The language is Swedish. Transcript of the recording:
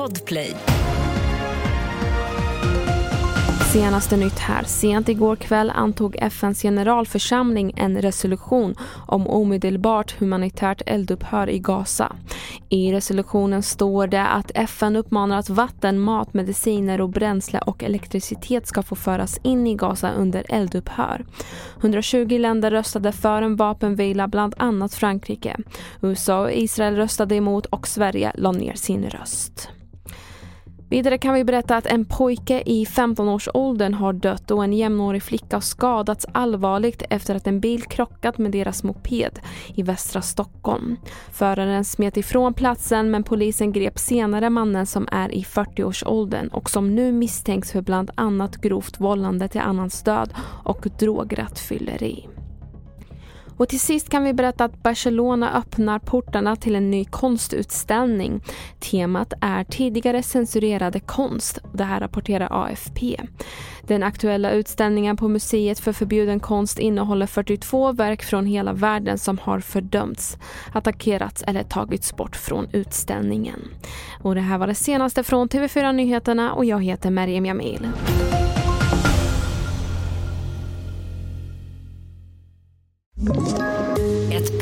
Podplay. Senaste nytt här. Sent igår kväll antog FNs generalförsamling en resolution om omedelbart humanitärt eldupphör i Gaza. I resolutionen står det att FN uppmanar att vatten, mat, mediciner och bränsle och elektricitet ska få föras in i Gaza under eldupphör. 120 länder röstade för en vapenvila, bland annat Frankrike. USA och Israel röstade emot och Sverige la ner sin röst. Vidare kan vi berätta att en pojke i 15-årsåldern har dött och en jämnårig flicka har skadats allvarligt efter att en bil krockat med deras moped i västra Stockholm. Föraren smet ifrån platsen men polisen grep senare mannen som är i 40-årsåldern och som nu misstänks för bland annat grovt vållande till annans död och drograttfylleri. Och till sist kan vi berätta att Barcelona öppnar portarna till en ny konstutställning. Temat är tidigare censurerade konst. Det här rapporterar AFP. Den aktuella utställningen på Museet för förbjuden konst innehåller 42 verk från hela världen som har fördömts, attackerats eller tagits bort från utställningen. Och det här var det senaste från TV4 Nyheterna och jag heter Meriem Jamil.